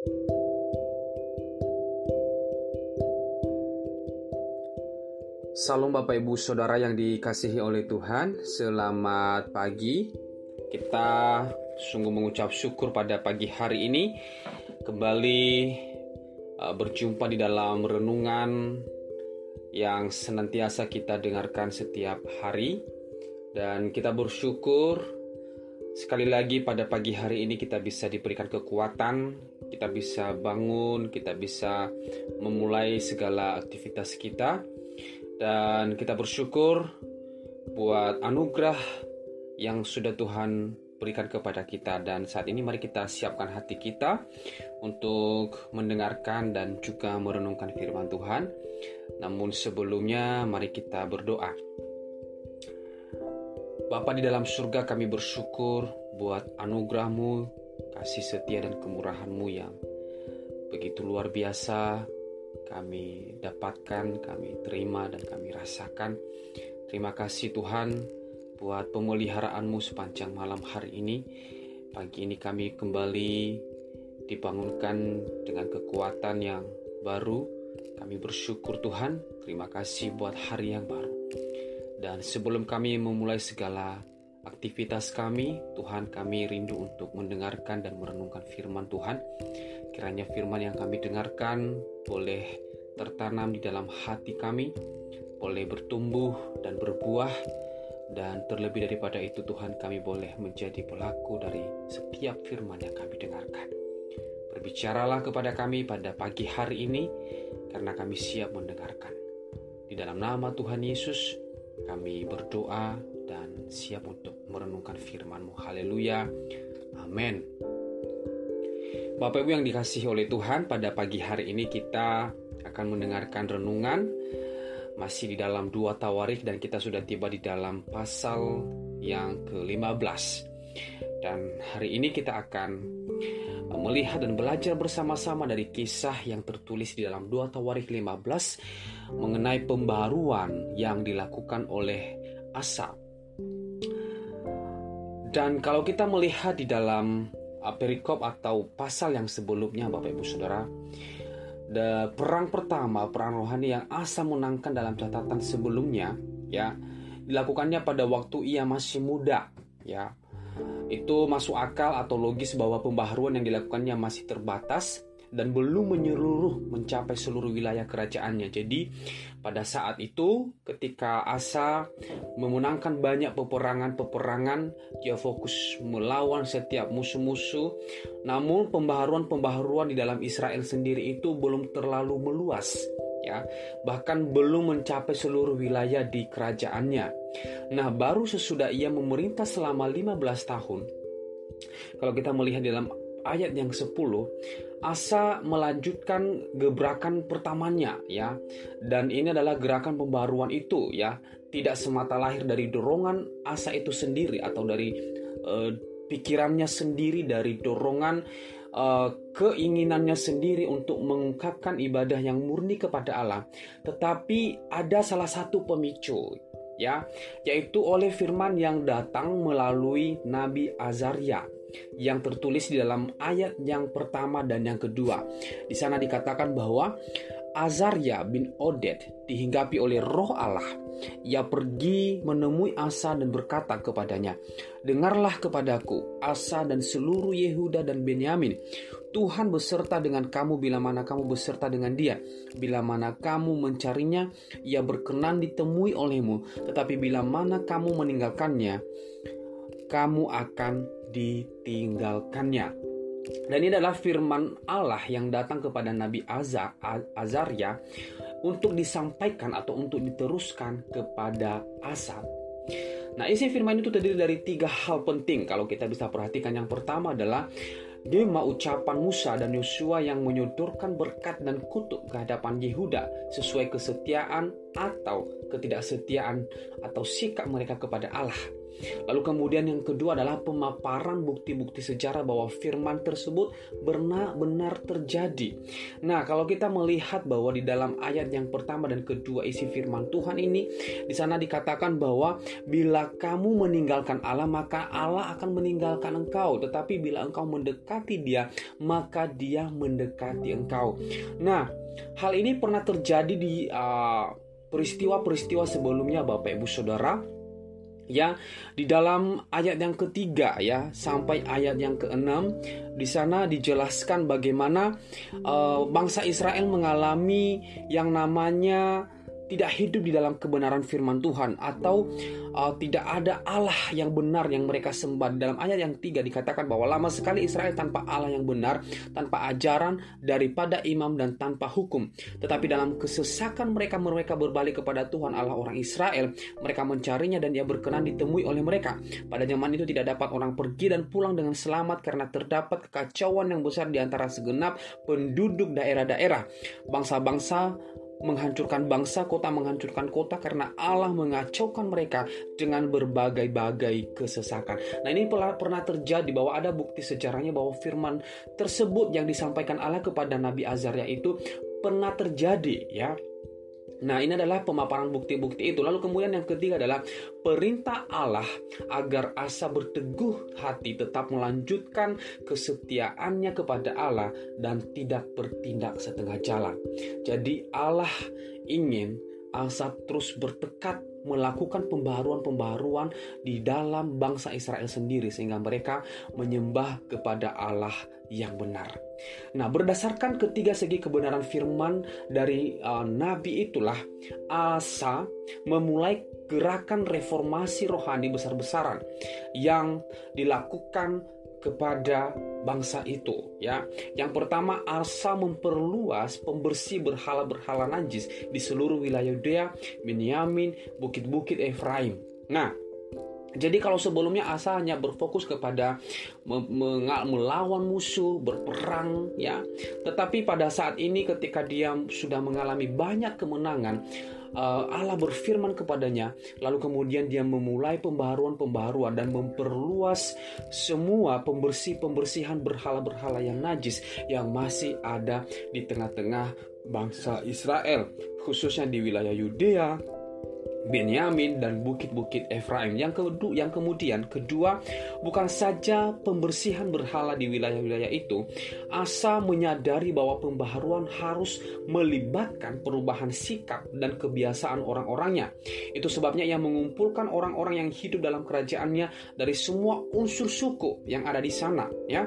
Salam Bapak Ibu Saudara yang dikasihi oleh Tuhan Selamat pagi. Kita sungguh mengucap syukur pada pagi hari ini. Kembali uh, berjumpa di dalam renungan Yang senantiasa kita dengarkan setiap hari. Dan kita bersyukur Sekali lagi pada pagi hari ini kita bisa diberikan kekuatan Kita bisa bangun, kita bisa memulai segala aktivitas kita dan kita bersyukur buat anugerah yang sudah Tuhan berikan kepada kita dan saat ini mari kita siapkan hati kita untuk mendengarkan dan juga merenungkan firman Tuhan. Namun sebelumnya mari kita berdoa. Bapa di dalam surga kami bersyukur buat anugerahmu, kasih setia dan kemurahanmu yang begitu luar biasa kami dapatkan, kami terima, dan kami rasakan. Terima kasih Tuhan buat pemeliharaanmu sepanjang malam hari ini. Pagi ini kami kembali dibangunkan dengan kekuatan yang baru. Kami bersyukur Tuhan, terima kasih buat hari yang baru. Dan sebelum kami memulai segala aktivitas kami, Tuhan kami rindu untuk mendengarkan dan merenungkan firman Tuhan. Kiranya firman yang kami dengarkan boleh tertanam di dalam hati kami, boleh bertumbuh dan berbuah, dan terlebih daripada itu Tuhan kami boleh menjadi pelaku dari setiap firman yang kami dengarkan. Berbicaralah kepada kami pada pagi hari ini, karena kami siap mendengarkan. Di dalam nama Tuhan Yesus, kami berdoa dan siap untuk merenungkan firman-Mu. Haleluya. Amin. Bapak Ibu yang dikasihi oleh Tuhan, pada pagi hari ini kita akan mendengarkan renungan masih di dalam dua tawarik dan kita sudah tiba di dalam pasal yang ke-15. Dan hari ini kita akan melihat dan belajar bersama-sama dari kisah yang tertulis di dalam dua tawarik 15 mengenai pembaruan yang dilakukan oleh Asa. Dan kalau kita melihat di dalam Uh, perikop atau pasal yang sebelumnya Bapak Ibu Saudara the perang pertama perang rohani yang Asa menangkan dalam catatan sebelumnya ya dilakukannya pada waktu ia masih muda ya. Itu masuk akal atau logis bahwa pembaharuan yang dilakukannya masih terbatas dan belum menyeluruh mencapai seluruh wilayah kerajaannya. Jadi pada saat itu ketika Asa memenangkan banyak peperangan-peperangan, dia fokus melawan setiap musuh-musuh. Namun pembaharuan-pembaharuan di dalam Israel sendiri itu belum terlalu meluas ya bahkan belum mencapai seluruh wilayah di kerajaannya. Nah, baru sesudah ia memerintah selama 15 tahun kalau kita melihat dalam ayat yang 10 Asa melanjutkan gebrakan pertamanya ya. Dan ini adalah gerakan pembaruan itu ya. Tidak semata lahir dari dorongan Asa itu sendiri atau dari uh, pikirannya sendiri dari dorongan uh, keinginannya sendiri untuk mengungkapkan ibadah yang murni kepada Allah. Tetapi ada salah satu pemicu ya yaitu oleh firman yang datang melalui Nabi Azaria yang tertulis di dalam ayat yang pertama dan yang kedua. Di sana dikatakan bahwa Azaria bin Oded dihinggapi oleh roh Allah. Ia pergi menemui Asa dan berkata kepadanya, Dengarlah kepadaku, Asa dan seluruh Yehuda dan Benyamin. Tuhan beserta dengan kamu bila mana kamu beserta dengan dia. Bila mana kamu mencarinya, ia berkenan ditemui olehmu. Tetapi bila mana kamu meninggalkannya, kamu akan ditinggalkannya. Dan ini adalah firman Allah yang datang kepada Nabi Azar, Azaria untuk disampaikan atau untuk diteruskan kepada Asad. Nah isi firman itu terdiri dari tiga hal penting kalau kita bisa perhatikan. Yang pertama adalah Dema ucapan Musa dan Yosua yang menyodorkan berkat dan kutuk ke hadapan Yehuda sesuai kesetiaan atau ketidaksetiaan atau sikap mereka kepada Allah. Lalu kemudian yang kedua adalah pemaparan bukti-bukti sejarah bahwa firman tersebut benar-benar terjadi. Nah, kalau kita melihat bahwa di dalam ayat yang pertama dan kedua isi firman Tuhan ini di sana dikatakan bahwa bila kamu meninggalkan Allah maka Allah akan meninggalkan engkau, tetapi bila engkau mendekati Dia maka Dia mendekati engkau. Nah, hal ini pernah terjadi di uh, peristiwa-peristiwa sebelumnya Bapak Ibu Saudara ya di dalam ayat yang ketiga ya sampai ayat yang keenam di sana dijelaskan bagaimana uh, bangsa Israel mengalami yang namanya tidak hidup di dalam kebenaran firman Tuhan atau uh, tidak ada Allah yang benar yang mereka sembah. Dalam ayat yang tiga dikatakan bahwa lama sekali Israel tanpa Allah yang benar, tanpa ajaran daripada imam dan tanpa hukum. Tetapi dalam kesesakan mereka mereka berbalik kepada Tuhan Allah orang Israel, mereka mencarinya dan ia berkenan ditemui oleh mereka. Pada zaman itu tidak dapat orang pergi dan pulang dengan selamat karena terdapat kekacauan yang besar di antara segenap penduduk daerah-daerah. Bangsa-bangsa menghancurkan bangsa, kota menghancurkan kota karena Allah mengacaukan mereka dengan berbagai-bagai kesesakan. Nah, ini pernah terjadi bahwa ada bukti sejarahnya bahwa firman tersebut yang disampaikan Allah kepada Nabi Azaria itu pernah terjadi ya Nah, ini adalah pemaparan bukti-bukti itu. Lalu kemudian yang ketiga adalah perintah Allah agar Asa berteguh hati tetap melanjutkan kesetiaannya kepada Allah dan tidak bertindak setengah jalan. Jadi Allah ingin Asa terus bertekad melakukan pembaharuan-pembaharuan di dalam bangsa Israel sendiri sehingga mereka menyembah kepada Allah yang benar. Nah, berdasarkan ketiga segi kebenaran firman dari uh, nabi itulah Asa memulai gerakan reformasi rohani besar-besaran yang dilakukan kepada bangsa itu ya. Yang pertama Asa memperluas pembersih berhala-berhala najis di seluruh wilayah Yudea, Benyamin, bukit-bukit Efraim. Nah, jadi kalau sebelumnya Asa hanya berfokus kepada melawan musuh, berperang ya. Tetapi pada saat ini ketika dia sudah mengalami banyak kemenangan, eh, Allah berfirman kepadanya, lalu kemudian dia memulai pembaharuan-pembaharuan dan memperluas semua pembersih-pembersihan berhala-berhala yang najis yang masih ada di tengah-tengah bangsa Israel, khususnya di wilayah Yudea, Benyamin dan bukit-bukit Efraim. Yang kedua, yang kemudian kedua, bukan saja pembersihan berhala di wilayah-wilayah itu, Asa menyadari bahwa pembaharuan harus melibatkan perubahan sikap dan kebiasaan orang-orangnya. Itu sebabnya ia mengumpulkan orang-orang yang hidup dalam kerajaannya dari semua unsur suku yang ada di sana, ya.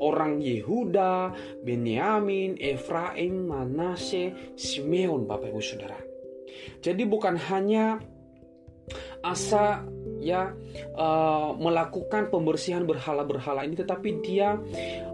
Orang Yehuda, Benyamin, Efraim, Manase, Simeon, Bapak Ibu Saudara. Jadi bukan hanya Asa ya uh, melakukan pembersihan berhala-berhala ini tetapi dia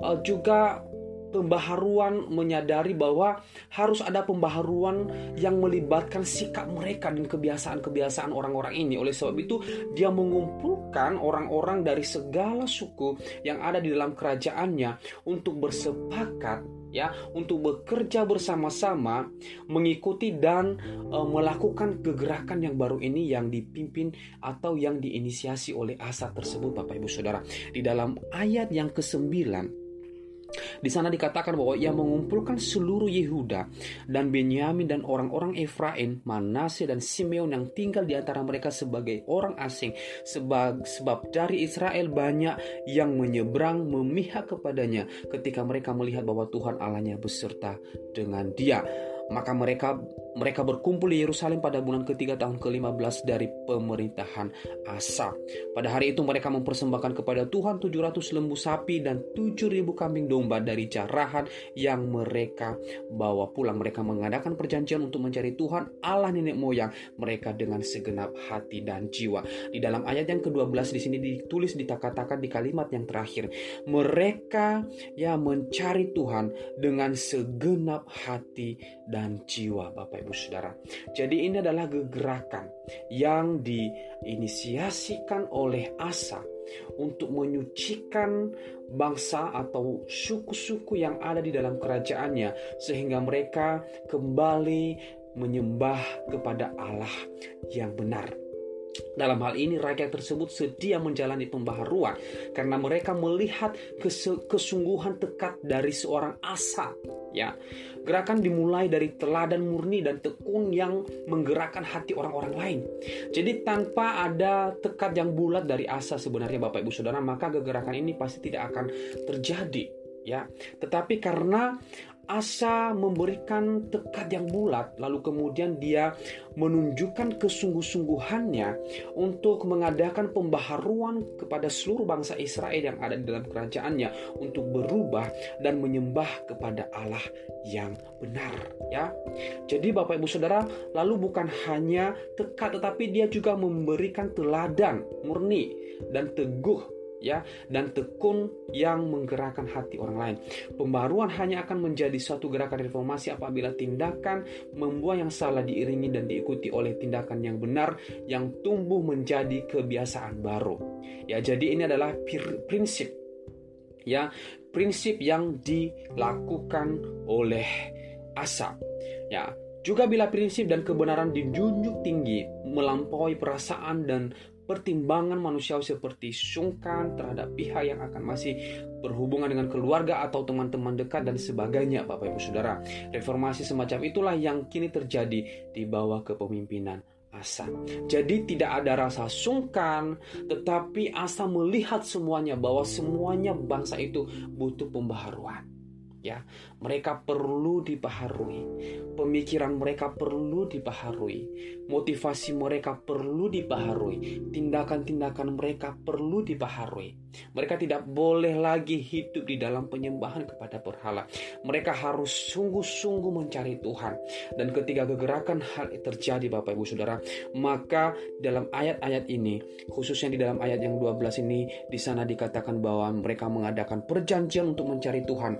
uh, juga pembaharuan menyadari bahwa harus ada pembaharuan yang melibatkan sikap mereka dan kebiasaan-kebiasaan orang-orang ini. Oleh sebab itu, dia mengumpulkan orang-orang dari segala suku yang ada di dalam kerajaannya untuk bersepakat ya untuk bekerja bersama-sama mengikuti dan e, melakukan kegerakan yang baru ini yang dipimpin atau yang diinisiasi oleh Asa tersebut Bapak Ibu Saudara. Di dalam ayat yang ke-9 di sana dikatakan bahwa ia mengumpulkan seluruh Yehuda dan Benyamin dan orang-orang Efraim, Manase dan Simeon yang tinggal di antara mereka sebagai orang asing. Sebab, sebab dari Israel banyak yang menyeberang memihak kepadanya ketika mereka melihat bahwa Tuhan Allahnya beserta dengan dia. Maka mereka mereka berkumpul di Yerusalem pada bulan ketiga tahun ke-15 dari pemerintahan Asa. Pada hari itu mereka mempersembahkan kepada Tuhan 700 lembu sapi dan 7000 kambing domba dari jarahan yang mereka bawa pulang. Mereka mengadakan perjanjian untuk mencari Tuhan Allah nenek moyang mereka dengan segenap hati dan jiwa. Di dalam ayat yang ke-12 di sini ditulis dikatakan di kalimat yang terakhir, mereka yang mencari Tuhan dengan segenap hati dan jiwa Bapak Saudara. Jadi ini adalah gerakan yang diinisiasikan oleh Asa untuk menyucikan bangsa atau suku-suku yang ada di dalam kerajaannya sehingga mereka kembali menyembah kepada Allah yang benar. Dalam hal ini rakyat tersebut sedia menjalani pembaharuan karena mereka melihat kesungguhan tekad dari seorang asa. Ya, gerakan dimulai dari teladan murni dan tekun yang menggerakkan hati orang-orang lain. Jadi tanpa ada tekad yang bulat dari asa sebenarnya Bapak Ibu Saudara, maka kegerakan ini pasti tidak akan terjadi ya. Tetapi karena Asa memberikan tekad yang bulat, lalu kemudian dia menunjukkan kesungguh-sungguhannya untuk mengadakan pembaharuan kepada seluruh bangsa Israel yang ada di dalam kerajaannya untuk berubah dan menyembah kepada Allah yang benar ya. Jadi Bapak Ibu Saudara, lalu bukan hanya tekad tetapi dia juga memberikan teladan murni dan teguh ya dan tekun yang menggerakkan hati orang lain. Pembaruan hanya akan menjadi suatu gerakan reformasi apabila tindakan membuat yang salah diiringi dan diikuti oleh tindakan yang benar yang tumbuh menjadi kebiasaan baru. Ya, jadi ini adalah prinsip ya, prinsip yang dilakukan oleh Asa. Ya, juga bila prinsip dan kebenaran dijunjung tinggi melampaui perasaan dan pertimbangan manusiawi seperti sungkan terhadap pihak yang akan masih berhubungan dengan keluarga atau teman-teman dekat dan sebagainya Bapak Ibu Saudara. Reformasi semacam itulah yang kini terjadi di bawah kepemimpinan Asa. Jadi tidak ada rasa sungkan, tetapi Asa melihat semuanya bahwa semuanya bangsa itu butuh pembaharuan. Ya, mereka perlu dipaharui. Pemikiran mereka perlu dipaharui. Motivasi mereka perlu dipaharui. Tindakan-tindakan mereka perlu dipaharui. Mereka tidak boleh lagi hidup di dalam penyembahan kepada berhala. Mereka harus sungguh-sungguh mencari Tuhan. Dan ketika kegerakan hal terjadi Bapak Ibu Saudara, maka dalam ayat-ayat ini, khususnya di dalam ayat yang 12 ini, di sana dikatakan bahwa mereka mengadakan perjanjian untuk mencari Tuhan.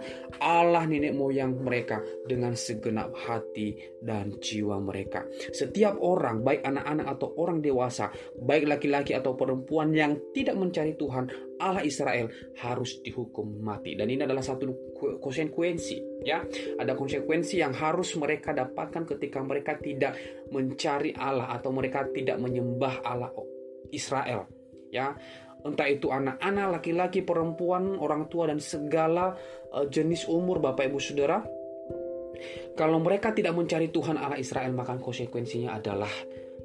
Allah nenek moyang mereka dengan segenap hati dan jiwa mereka. Setiap orang, baik anak-anak atau orang dewasa, baik laki-laki atau perempuan yang tidak mencari Tuhan, Allah Israel harus dihukum mati. Dan ini adalah satu konsekuensi ya ada konsekuensi yang harus mereka dapatkan ketika mereka tidak mencari Allah atau mereka tidak menyembah Allah Israel ya entah itu anak-anak, laki-laki, perempuan, orang tua dan segala uh, jenis umur Bapak Ibu Saudara. Kalau mereka tidak mencari Tuhan Allah Israel, maka konsekuensinya adalah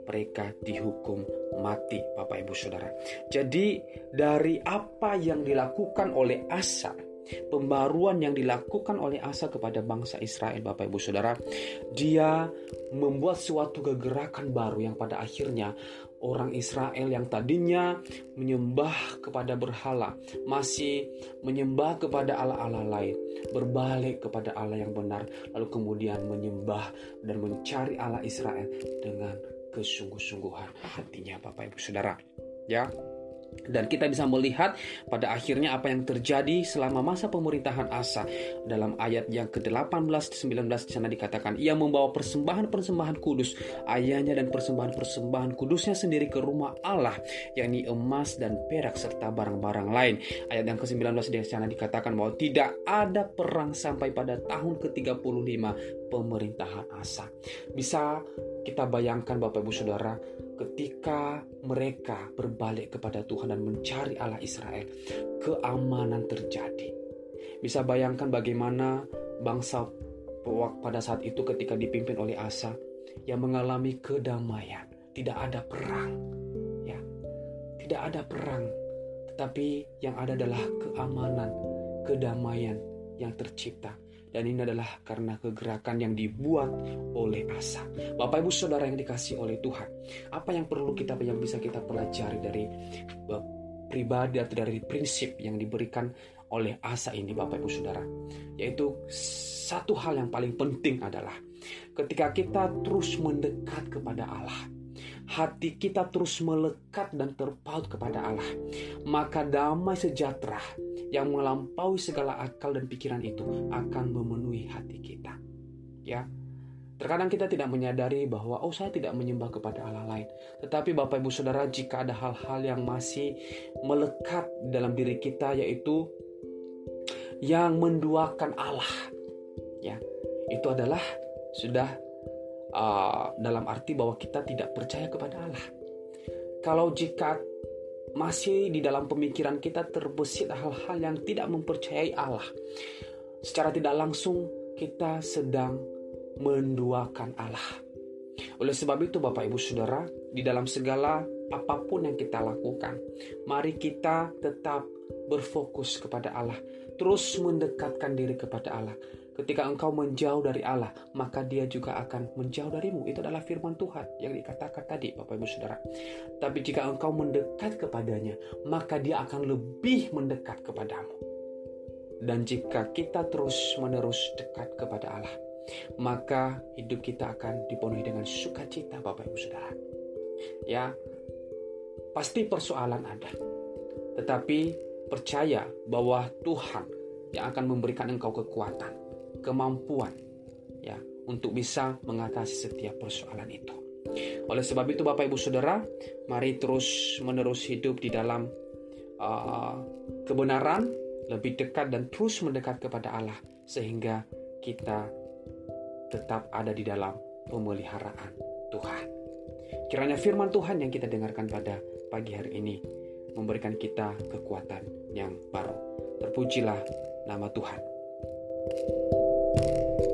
mereka dihukum mati Bapak Ibu Saudara. Jadi dari apa yang dilakukan oleh Asa pembaruan yang dilakukan oleh Asa kepada bangsa Israel Bapak Ibu Saudara dia membuat suatu kegerakan baru yang pada akhirnya orang Israel yang tadinya menyembah kepada berhala, masih menyembah kepada Allah-Allah lain, berbalik kepada Allah yang benar, lalu kemudian menyembah dan mencari Allah Israel dengan kesungguh-sungguhan hatinya Bapak Ibu Saudara. Ya, dan kita bisa melihat pada akhirnya apa yang terjadi selama masa pemerintahan Asa. Dalam ayat yang ke-18 19 di sana dikatakan ia membawa persembahan-persembahan kudus ayahnya dan persembahan-persembahan kudusnya sendiri ke rumah Allah yakni emas dan perak serta barang-barang lain. Ayat yang ke-19 di sana dikatakan bahwa tidak ada perang sampai pada tahun ke-35 pemerintahan Asa. Bisa kita bayangkan Bapak Ibu Saudara ketika mereka berbalik kepada Tuhan dan mencari Allah Israel, keamanan terjadi. Bisa bayangkan bagaimana bangsa pada saat itu ketika dipimpin oleh Asa yang mengalami kedamaian, tidak ada perang. Ya. Tidak ada perang, tetapi yang ada adalah keamanan, kedamaian yang tercipta dan ini adalah karena kegerakan yang dibuat oleh asa. Bapak Ibu Saudara yang dikasih oleh Tuhan. Apa yang perlu kita yang bisa kita pelajari dari uh, pribadi atau dari prinsip yang diberikan oleh asa ini Bapak Ibu Saudara. Yaitu satu hal yang paling penting adalah ketika kita terus mendekat kepada Allah hati kita terus melekat dan terpaut kepada Allah, maka damai sejahtera yang melampaui segala akal dan pikiran itu akan memenuhi hati kita. Ya. Terkadang kita tidak menyadari bahwa oh saya tidak menyembah kepada Allah lain. Tetapi Bapak Ibu Saudara jika ada hal-hal yang masih melekat dalam diri kita yaitu yang menduakan Allah. Ya. Itu adalah sudah uh, dalam arti bahwa kita tidak percaya kepada Allah. Kalau jika masih di dalam pemikiran kita terbesit hal-hal yang tidak mempercayai Allah, secara tidak langsung kita sedang menduakan Allah. Oleh sebab itu Bapak Ibu Saudara, di dalam segala apa pun yang kita lakukan, mari kita tetap berfokus kepada Allah, terus mendekatkan diri kepada Allah. Ketika engkau menjauh dari Allah, maka dia juga akan menjauh darimu. Itu adalah firman Tuhan yang dikatakan tadi, Bapak Ibu Saudara. Tapi jika engkau mendekat kepadanya, maka dia akan lebih mendekat kepadamu. Dan jika kita terus-menerus dekat kepada Allah, maka hidup kita akan dipenuhi dengan sukacita Bapak Ibu Saudara. Ya, pasti persoalan ada. Tetapi percaya bahwa Tuhan yang akan memberikan engkau kekuatan, kemampuan ya untuk bisa mengatasi setiap persoalan itu. Oleh sebab itu Bapak Ibu Saudara, mari terus menerus hidup di dalam uh, kebenaran, lebih dekat dan terus mendekat kepada Allah sehingga kita tetap ada di dalam pemeliharaan Tuhan. Kiranya firman Tuhan yang kita dengarkan pada pagi hari ini memberikan kita kekuatan yang baru. Terpujilah nama Tuhan. thank you you